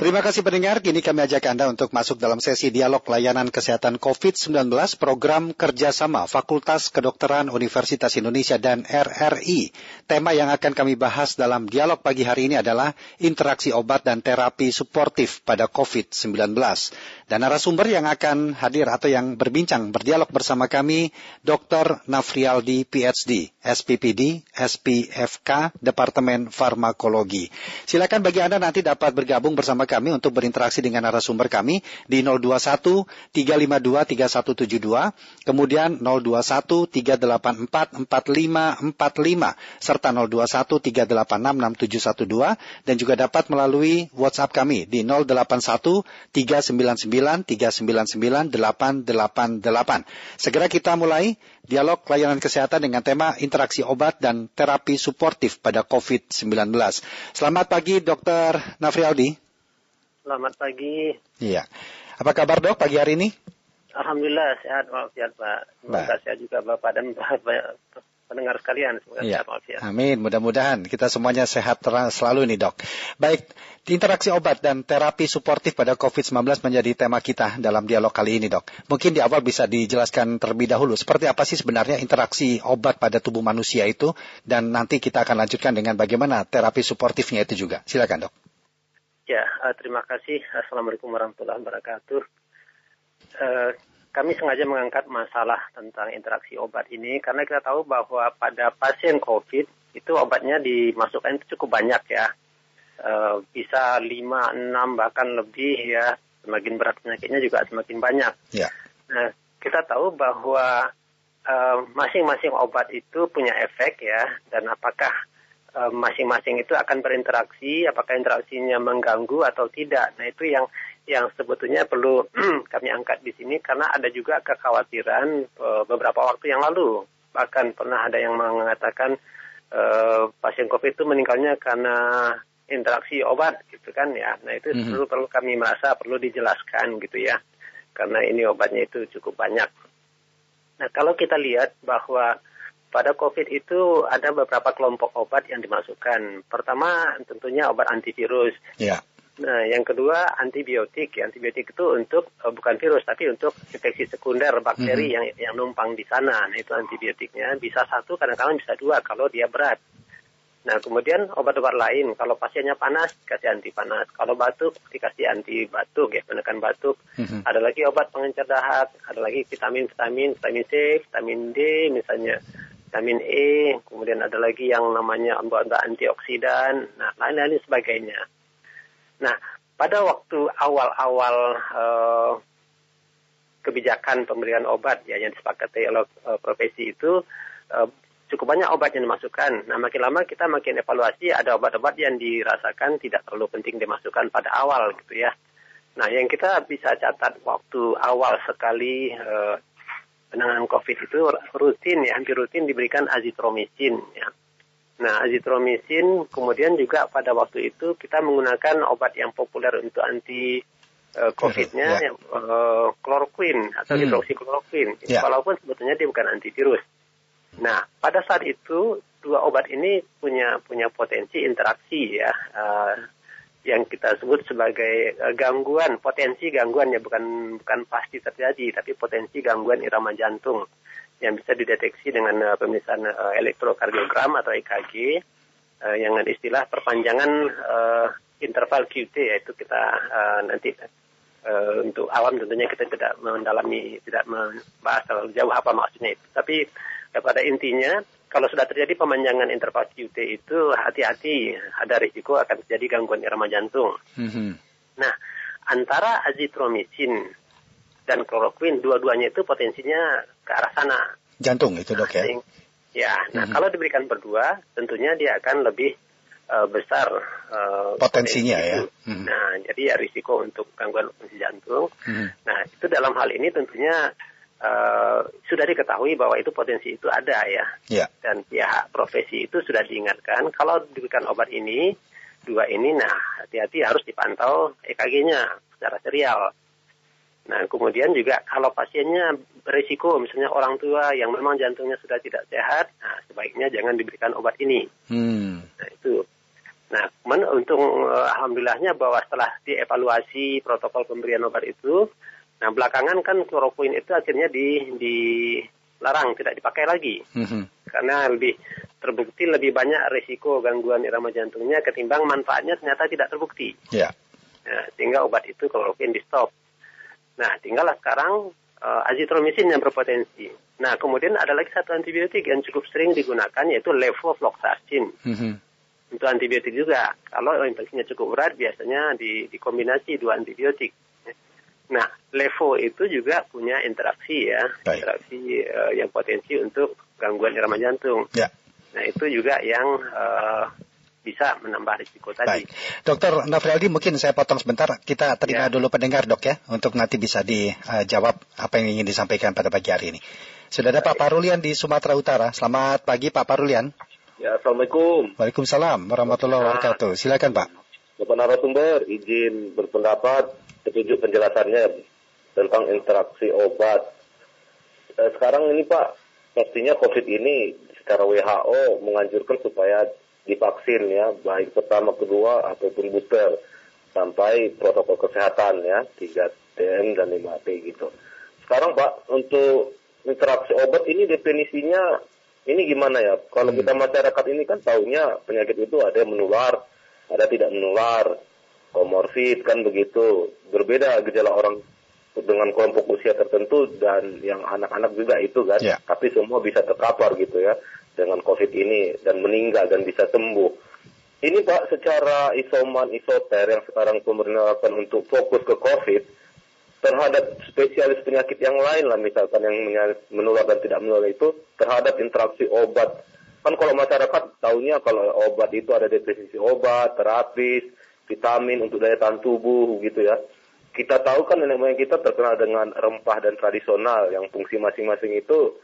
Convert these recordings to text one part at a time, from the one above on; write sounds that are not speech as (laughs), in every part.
Terima kasih pendengar, kini kami ajak Anda untuk masuk dalam sesi dialog layanan kesehatan COVID-19 program kerjasama Fakultas Kedokteran Universitas Indonesia dan RRI. Tema yang akan kami bahas dalam dialog pagi hari ini adalah interaksi obat dan terapi suportif pada COVID-19. Dan narasumber yang akan hadir atau yang berbincang berdialog bersama kami, Dr. Nafrialdi PhD, SPPD, SPFK, Departemen Farmakologi. Silakan bagi Anda nanti dapat bergabung bersama kami untuk berinteraksi dengan narasumber kami di 021 352 3172, kemudian 021 384 4545 serta 021 386 6712 dan juga dapat melalui WhatsApp kami di 081 399 399 Segera kita mulai dialog layanan kesehatan dengan tema interaksi obat dan terapi suportif pada COVID-19. Selamat pagi Dr. Nafrialdi. Selamat pagi. Iya. Apa kabar dok pagi hari ini? Alhamdulillah sehat walafiat Pak. Semoga sehat juga Bapak dan Bapak pendengar sekalian. Semoga ya. sehat walafiat. Amin. Mudah-mudahan kita semuanya sehat terang selalu nih dok. Baik, interaksi obat dan terapi suportif pada COVID-19 menjadi tema kita dalam dialog kali ini dok. Mungkin di awal bisa dijelaskan terlebih dahulu seperti apa sih sebenarnya interaksi obat pada tubuh manusia itu dan nanti kita akan lanjutkan dengan bagaimana terapi suportifnya itu juga. Silakan dok. Ya, uh, terima kasih. Assalamualaikum warahmatullahi wabarakatuh. Uh, kami sengaja mengangkat masalah tentang interaksi obat ini karena kita tahu bahwa pada pasien COVID itu obatnya dimasukkan itu cukup banyak ya. E, bisa 5, 6 bahkan lebih ya. Semakin berat penyakitnya juga semakin banyak. Ya. Nah, kita tahu bahwa eh, masing-masing uh, obat itu punya efek ya dan apakah eh, masing-masing uh, itu akan berinteraksi, apakah interaksinya mengganggu atau tidak. Nah, itu yang yang sebetulnya perlu (clears throat) kami angkat di sini karena ada juga kekhawatiran uh, beberapa waktu yang lalu bahkan pernah ada yang mengatakan uh, pasien COVID itu meninggalnya karena interaksi obat gitu kan ya. Nah itu mm-hmm. perlu perlu kami merasa perlu dijelaskan gitu ya karena ini obatnya itu cukup banyak. Nah kalau kita lihat bahwa pada COVID itu ada beberapa kelompok obat yang dimasukkan. Pertama tentunya obat antivirus. Yeah. Nah, yang kedua antibiotik. Antibiotik itu untuk uh, bukan virus tapi untuk infeksi sekunder bakteri mm -hmm. yang yang numpang di sana. Nah, itu antibiotiknya bisa satu kadang-kadang bisa dua kalau dia berat. Nah, kemudian obat-obat lain kalau pasiennya panas dikasih anti panas, kalau batuk dikasih anti batuk ya penekan batuk. Mm -hmm. Ada lagi obat pengencer dahak, ada lagi vitamin-vitamin, vitamin C, vitamin D misalnya vitamin E, kemudian ada lagi yang namanya obat antioksidan, nah lain-lain sebagainya. Nah, pada waktu awal-awal uh, kebijakan pemberian obat ya yang disepakati oleh uh, profesi itu uh, cukup banyak obat yang dimasukkan. Nah, makin lama kita makin evaluasi ada obat-obat yang dirasakan tidak terlalu penting dimasukkan pada awal gitu ya. Nah, yang kita bisa catat waktu awal sekali uh, penanganan COVID itu rutin ya, hampir rutin diberikan azitromisin ya. Nah, azitromisin kemudian juga pada waktu itu kita menggunakan obat yang populer untuk anti uh, COVID-nya, ya. uh, chloroquine atau hmm. hidroksikloroquine. Ya. Walaupun sebetulnya dia bukan antivirus. Nah, pada saat itu dua obat ini punya punya potensi interaksi ya, uh, yang kita sebut sebagai uh, gangguan, potensi gangguan ya bukan bukan pasti terjadi, tapi potensi gangguan irama jantung yang bisa dideteksi dengan uh, pemeriksaan uh, elektrokardiogram atau EKG uh, yang istilah perpanjangan uh, interval QT yaitu kita uh, nanti uh, untuk awam tentunya kita tidak mendalami tidak membahas terlalu jauh apa maksudnya itu. Tapi uh, pada intinya kalau sudah terjadi pemanjangan interval QT itu hati-hati ada risiko akan terjadi gangguan irama jantung. Mm-hmm. Nah antara azitromisin dan kloroquine dua-duanya itu potensinya ke arah sana. Jantung itu dok ya? Ya, nah hmm. kalau diberikan berdua tentunya dia akan lebih uh, besar uh, potensinya ya. Hmm. Nah, jadi ya risiko untuk gangguan fungsi jantung. Hmm. Nah, itu dalam hal ini tentunya uh, sudah diketahui bahwa itu potensi itu ada ya. Yeah. Dan pihak profesi itu sudah diingatkan kalau diberikan obat ini dua ini, nah hati-hati harus dipantau EKG-nya secara serial. Nah, kemudian juga kalau pasiennya berisiko, misalnya orang tua yang memang jantungnya sudah tidak sehat, nah sebaiknya jangan diberikan obat ini. Hmm. Nah, itu. Nah, kemudian untung uh, alhamdulillahnya bahwa setelah dievaluasi protokol pemberian obat itu, nah belakangan kan kloroquine itu akhirnya di dilarang tidak dipakai lagi mm-hmm. karena lebih terbukti lebih banyak risiko gangguan irama jantungnya ketimbang manfaatnya ternyata tidak terbukti. Yeah. Nah, sehingga obat itu kloroquine di stop. Nah, tinggallah sekarang uh, azitromisin yang berpotensi. Nah, kemudian ada lagi satu antibiotik yang cukup sering digunakan yaitu levofloxacin. Mm-hmm untuk antibiotik juga. Kalau infeksinya cukup berat, biasanya di, dikombinasi dua antibiotik. Nah, levo itu juga punya interaksi ya, Baik. interaksi uh, yang potensi untuk gangguan irama jantung. Ya. Nah, itu juga yang uh, bisa menambah risiko tadi. Baik. Dokter Nafrialdi, mungkin saya potong sebentar. Kita terima ya. dulu pendengar dok ya, untuk nanti bisa dijawab apa yang ingin disampaikan pada pagi hari ini. Sudah ada Pak Parulian di Sumatera Utara. Selamat pagi Pak Parulian. Ya, Assalamualaikum. Waalaikumsalam warahmatullahi wabarakatuh. Silakan Pak. Bapak narasumber, izin berpendapat setuju penjelasannya tentang interaksi obat. Eh, sekarang ini Pak, pastinya COVID ini secara WHO menganjurkan supaya divaksin ya, baik pertama, kedua, ataupun booster sampai protokol kesehatan ya, 3TM dan 5T gitu. Sekarang Pak, untuk interaksi obat ini definisinya ini gimana ya? Kalau kita hmm. masyarakat ini kan tahunya penyakit itu ada yang menular, ada tidak menular, komorbid kan begitu. Berbeda gejala orang dengan kelompok usia tertentu dan yang anak-anak juga itu kan. Yeah. Tapi semua bisa terkapar gitu ya dengan COVID ini dan meninggal dan bisa sembuh. Ini Pak secara isoman isoter yang sekarang pemerintah lakukan untuk fokus ke COVID, terhadap spesialis penyakit yang lain lah misalkan yang menular dan tidak menular itu terhadap interaksi obat kan kalau masyarakat tahunya kalau obat itu ada definisi obat terapis vitamin untuk daya tahan tubuh gitu ya kita tahu kan nenek moyang kita terkenal dengan rempah dan tradisional yang fungsi masing-masing itu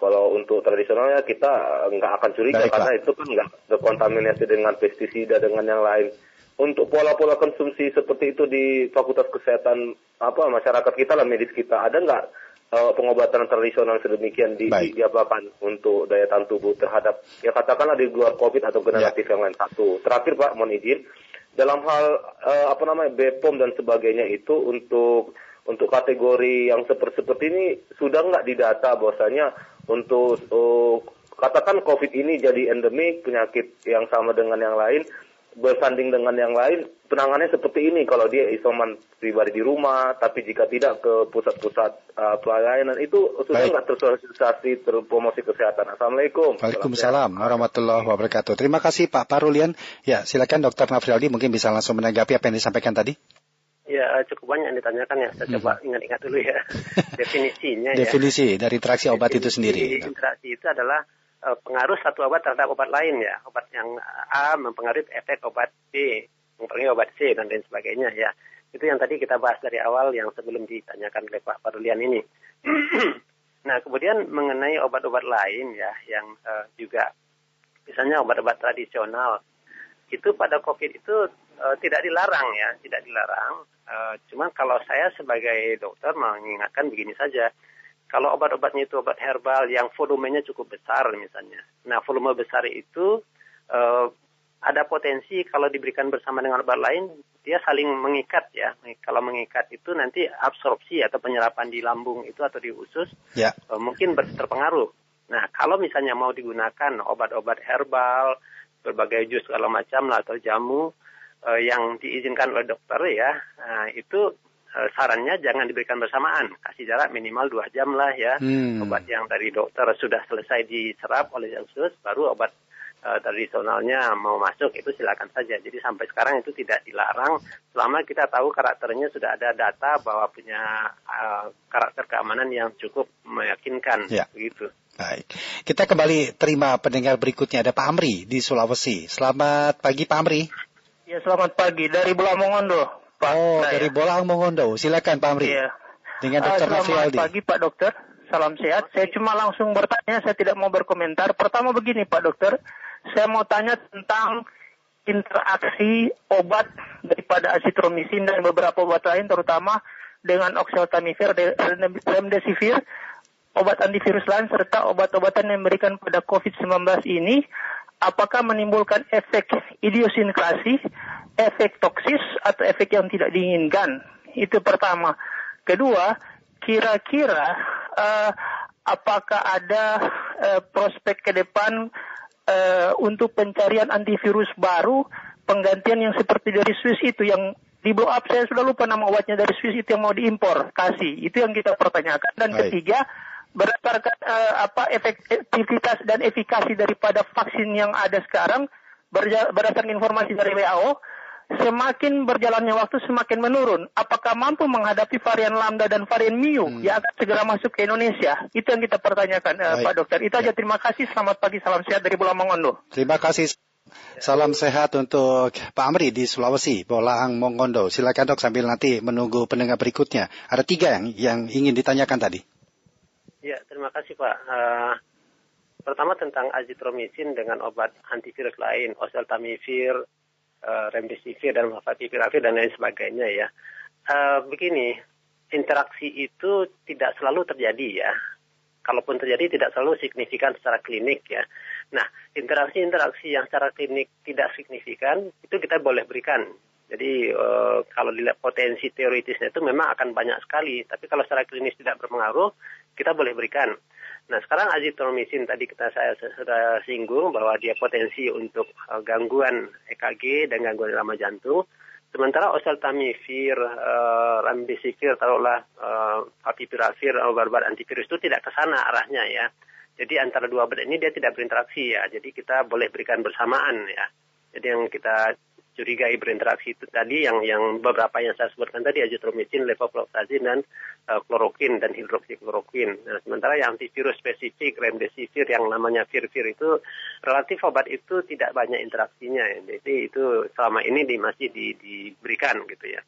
kalau untuk tradisionalnya kita nggak akan curiga Baiklah. karena itu kan nggak terkontaminasi dengan pestisida dengan yang lain untuk pola-pola konsumsi seperti itu di Fakultas Kesehatan apa masyarakat kita lah medis kita ada nggak uh, pengobatan tradisional sedemikian di, diapakan untuk daya tahan tubuh terhadap ya katakanlah di luar COVID atau generatif ya. yang lain satu. Terakhir Pak mohon izin dalam hal uh, apa namanya BPOM dan sebagainya itu untuk untuk kategori yang seperti seperti ini sudah nggak didata bahwasanya untuk uh, katakan COVID ini jadi endemik penyakit yang sama dengan yang lain bersanding dengan yang lain penanganannya seperti ini kalau dia isoman pribadi di rumah tapi jika tidak ke pusat-pusat uh, pelayanan itu sudah nggak tersosialisasi terpromosi kesehatan Assalamualaikum Waalaikumsalam warahmatullahi wabarakatuh terima kasih Pak Parulian ya silakan Dokter Nafrialdi mungkin bisa langsung menanggapi apa yang disampaikan tadi Ya cukup banyak yang ditanyakan ya. Saya hmm. coba ingat-ingat dulu ya (laughs) definisinya. Definisi ya. dari interaksi obat Definisi itu sendiri. Interaksi itu adalah pengaruh satu obat terhadap obat lain ya. Obat yang A mempengaruhi efek obat B, mempengaruhi obat C dan lain sebagainya ya. Itu yang tadi kita bahas dari awal yang sebelum ditanyakan oleh Pak Parulian ini. (clears throat) nah, kemudian mengenai obat-obat lain ya yang uh, juga misalnya obat-obat tradisional itu pada COVID itu uh, tidak dilarang ya, tidak dilarang. Uh, cuman kalau saya sebagai dokter mengingatkan begini saja, kalau obat-obatnya itu obat herbal yang volumenya cukup besar misalnya. Nah, volume besar itu uh, ada potensi kalau diberikan bersama dengan obat lain dia saling mengikat ya. Kalau mengikat itu nanti absorpsi atau penyerapan di lambung itu atau di usus ya. uh, mungkin terpengaruh. Nah, kalau misalnya mau digunakan obat-obat herbal, berbagai jus segala macam lah atau jamu uh, yang diizinkan oleh dokter ya, nah, itu sarannya jangan diberikan bersamaan, kasih jarak minimal dua jam lah ya. Hmm. Obat yang dari dokter sudah selesai diserap oleh yang sus, baru obat uh, tradisionalnya mau masuk itu silakan saja. Jadi sampai sekarang itu tidak dilarang selama kita tahu karakternya sudah ada data bahwa punya uh, karakter keamanan yang cukup meyakinkan ya. begitu. Baik. Kita kembali terima pendengar berikutnya ada Pak Amri di Sulawesi. Selamat pagi Pak Amri. Ya selamat pagi dari Bulamongondo. Pak. Oh, nah, dari. Bolang Mongondo. Silakan Pak Amri. Iya. Dengan Dr. Uh, selamat pagi Pak Dokter. Salam sehat. Saya cuma langsung bertanya, saya tidak mau berkomentar. Pertama begini Pak Dokter, saya mau tanya tentang interaksi obat daripada asitromisin dan beberapa obat lain terutama dengan oxeltamivir, remdesivir, obat antivirus lain serta obat-obatan yang diberikan pada COVID-19 ini apakah menimbulkan efek idiosinkrasi, efek toksis atau efek yang tidak diinginkan. Itu pertama. Kedua, kira-kira uh, apakah ada uh, prospek ke depan uh, untuk pencarian antivirus baru penggantian yang seperti dari Swiss itu yang di blow up saya sudah lupa nama obatnya dari Swiss itu yang mau diimpor kasih itu yang kita pertanyakan dan Baik. ketiga berdasarkan uh, apa efektivitas dan efikasi daripada vaksin yang ada sekarang berdasarkan informasi dari WHO semakin berjalannya waktu semakin menurun. Apakah mampu menghadapi varian lambda dan varian mu hmm. yang akan segera masuk ke Indonesia? Itu yang kita pertanyakan, uh, Pak Dokter. Itu aja. Ya. Terima kasih. Selamat pagi. Salam sehat dari Pulau Mongondo. Terima kasih. Salam sehat untuk Pak Amri di Sulawesi, Bolaang Mongondo. Silakan dok sambil nanti menunggu pendengar berikutnya. Ada tiga yang, yang ingin ditanyakan tadi. Ya, terima kasih Pak. Uh, pertama tentang azitromisin dengan obat antivirus lain, oseltamivir, uh, remdesivir dan favipiravir dan lain sebagainya ya. Uh, begini, interaksi itu tidak selalu terjadi ya. Kalaupun terjadi tidak selalu signifikan secara klinik ya. Nah, interaksi-interaksi yang secara klinik tidak signifikan itu kita boleh berikan jadi uh, kalau dilihat potensi teoritisnya itu memang akan banyak sekali, tapi kalau secara klinis tidak berpengaruh, kita boleh berikan. Nah sekarang azitromisin tadi kita saya sudah singgung bahwa dia potensi untuk uh, gangguan EKG dan gangguan irama jantung. Sementara oseltamivir, uh, remdesivir, taruhlah uh, favipiravir, obat-obat antivirus itu tidak ke sana arahnya ya. Jadi antara dua obat ini dia tidak berinteraksi ya. Jadi kita boleh berikan bersamaan ya. Jadi yang kita curigai berinteraksi itu tadi yang yang beberapa yang saya sebutkan tadi azitromisin, levofloxacin dan uh, klorokin dan hidroksikloroquin. Nah, sementara yang antivirus spesifik remdesivir yang namanya virvir itu relatif obat itu tidak banyak interaksinya ya. Jadi itu selama ini di, masih di, diberikan gitu ya.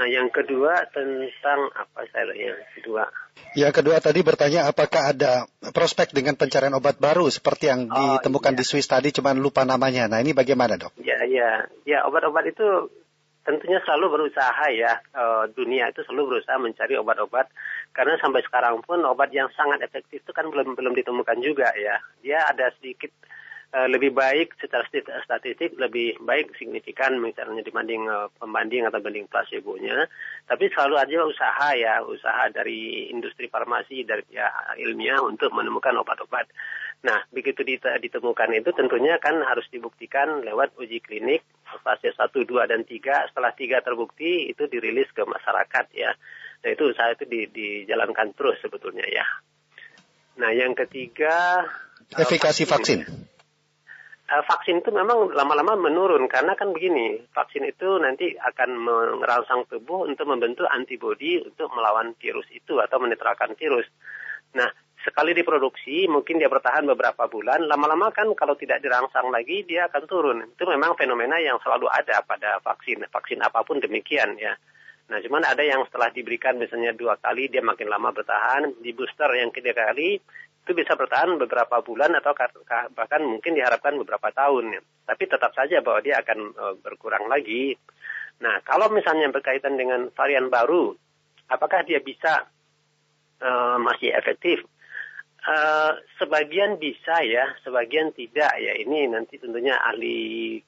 Nah, yang kedua tentang apa saya yang kedua? Yang kedua tadi bertanya apakah ada prospek dengan pencarian obat baru seperti yang oh, ditemukan iya. di Swiss tadi, cuman lupa namanya. Nah, ini bagaimana dok? Ya, ya, ya obat-obat itu tentunya selalu berusaha ya e, dunia itu selalu berusaha mencari obat-obat karena sampai sekarang pun obat yang sangat efektif itu kan belum belum ditemukan juga ya. Dia ada sedikit lebih baik secara statistik lebih baik signifikan misalnya dibanding uh, pembanding atau banding placebo-nya. Tapi selalu aja usaha ya, usaha dari industri farmasi dari pihak ilmiah untuk menemukan obat-obat. Nah, begitu ditemukan itu tentunya kan harus dibuktikan lewat uji klinik fase 1, 2, dan 3. Setelah 3 terbukti, itu dirilis ke masyarakat ya. Nah, itu usaha itu di, dijalankan terus sebetulnya ya. Nah, yang ketiga... Efikasi vaksin. vaksin uh, vaksin itu memang lama-lama menurun karena kan begini, vaksin itu nanti akan merangsang tubuh untuk membentuk antibodi untuk melawan virus itu atau menetralkan virus. Nah, sekali diproduksi mungkin dia bertahan beberapa bulan, lama-lama kan kalau tidak dirangsang lagi dia akan turun. Itu memang fenomena yang selalu ada pada vaksin, vaksin apa pun demikian ya. Nah, cuman ada yang setelah diberikan misalnya dua kali dia makin lama bertahan, di booster yang ketiga kali itu bisa bertahan beberapa bulan atau bahkan mungkin diharapkan beberapa tahun. Ya. Tapi tetap saja bahwa dia akan uh, berkurang lagi. Nah, kalau misalnya berkaitan dengan varian baru, apakah dia bisa uh, masih efektif? Uh, sebagian bisa ya, sebagian tidak ya. Ini nanti tentunya ahli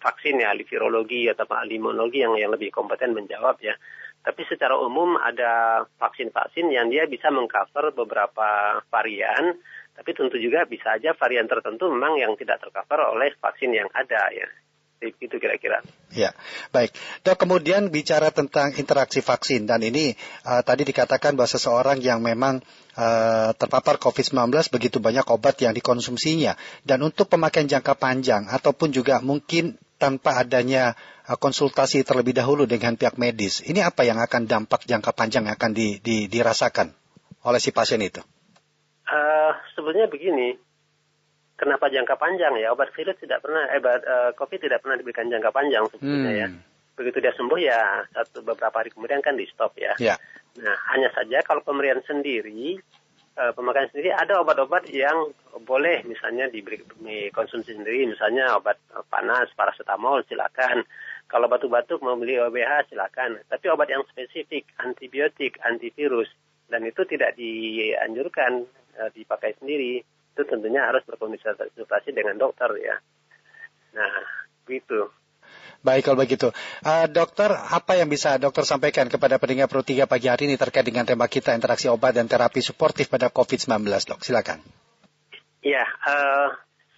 vaksin ya, ahli virologi atau ahli imunologi yang yang lebih kompeten menjawab ya. Tapi secara umum ada vaksin-vaksin yang dia bisa mengcover beberapa varian, tapi tentu juga bisa aja varian tertentu memang yang tidak tercover oleh vaksin yang ada ya. Itu kira-kira. Ya, baik. Dok, kemudian bicara tentang interaksi vaksin dan ini uh, tadi dikatakan bahwa seseorang yang memang uh, terpapar COVID-19 begitu banyak obat yang dikonsumsinya dan untuk pemakaian jangka panjang ataupun juga mungkin tanpa adanya uh, konsultasi terlebih dahulu dengan pihak medis, ini apa yang akan dampak jangka panjang yang akan di, di, dirasakan oleh si pasien itu? Uh, sebenarnya begini, kenapa jangka panjang ya? Obat virus tidak pernah, eh, obat uh, COVID tidak pernah diberikan jangka panjang sebetulnya ya. hmm. ya. Begitu dia sembuh ya satu beberapa hari kemudian kan di stop ya. ya. Nah hanya saja kalau pemberian sendiri uh, pemakaian sendiri ada obat-obat yang boleh misalnya diberi konsumsi sendiri misalnya obat panas paracetamol silakan kalau batuk-batuk mau beli OBH silakan tapi obat yang spesifik antibiotik antivirus dan itu tidak dianjurkan uh, dipakai sendiri itu tentunya harus berkonsultasi dengan dokter ya. Nah, gitu. Baik kalau begitu. Uh, dokter, apa yang bisa dokter sampaikan kepada pendengar Pro 3 pagi hari ini terkait dengan tema kita interaksi obat dan terapi suportif pada COVID-19, dok? Silakan. Ya, uh,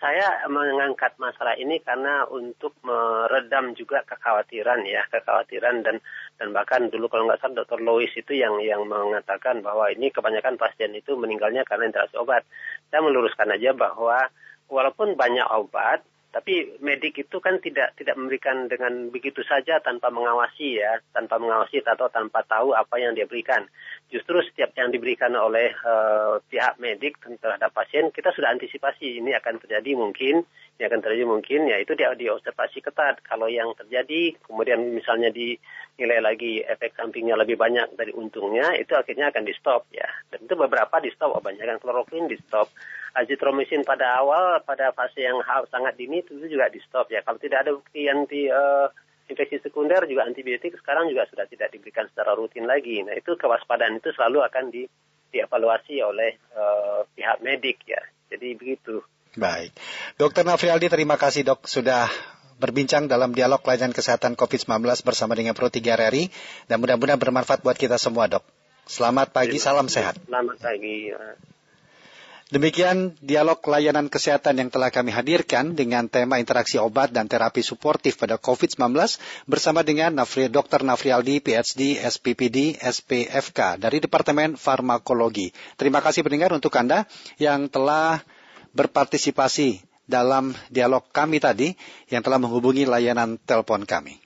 saya mengangkat masalah ini karena untuk meredam juga kekhawatiran ya, kekhawatiran dan dan bahkan dulu kalau nggak salah Dr. Lois itu yang yang mengatakan bahwa ini kebanyakan pasien itu meninggalnya karena interaksi obat. Saya meluruskan aja bahwa walaupun banyak obat, tapi medik itu kan tidak tidak memberikan dengan begitu saja tanpa mengawasi ya, tanpa mengawasi atau tanpa tahu apa yang dia berikan. Justru setiap yang diberikan oleh uh, pihak medik terhadap pasien kita sudah antisipasi ini akan terjadi mungkin, ini akan terjadi mungkin ya itu dia diobservasi ketat. Kalau yang terjadi kemudian misalnya dinilai lagi efek sampingnya lebih banyak dari untungnya itu akhirnya akan di stop ya. Dan itu beberapa di stop, kebanyakan kloroquine di stop azitromisin pada awal pada fase yang sangat dini itu juga di stop ya. Kalau tidak ada bukti anti uh, infeksi sekunder juga antibiotik sekarang juga sudah tidak diberikan secara rutin lagi. Nah itu kewaspadaan itu selalu akan di, dievaluasi oleh uh, pihak medik ya. Jadi begitu. Baik, Dokter Nafrialdi terima kasih dok sudah berbincang dalam dialog pelayanan kesehatan COVID-19 bersama dengan Pro 3 RRI dan mudah-mudahan bermanfaat buat kita semua dok. Selamat pagi, salam sehat. Selamat pagi. Demikian dialog layanan kesehatan yang telah kami hadirkan dengan tema interaksi obat dan terapi suportif pada COVID-19 bersama dengan Nafri, Dr. Nafrialdi, PhD, SPPD, SPFK dari Departemen Farmakologi. Terima kasih pendengar untuk Anda yang telah berpartisipasi dalam dialog kami tadi yang telah menghubungi layanan telepon kami.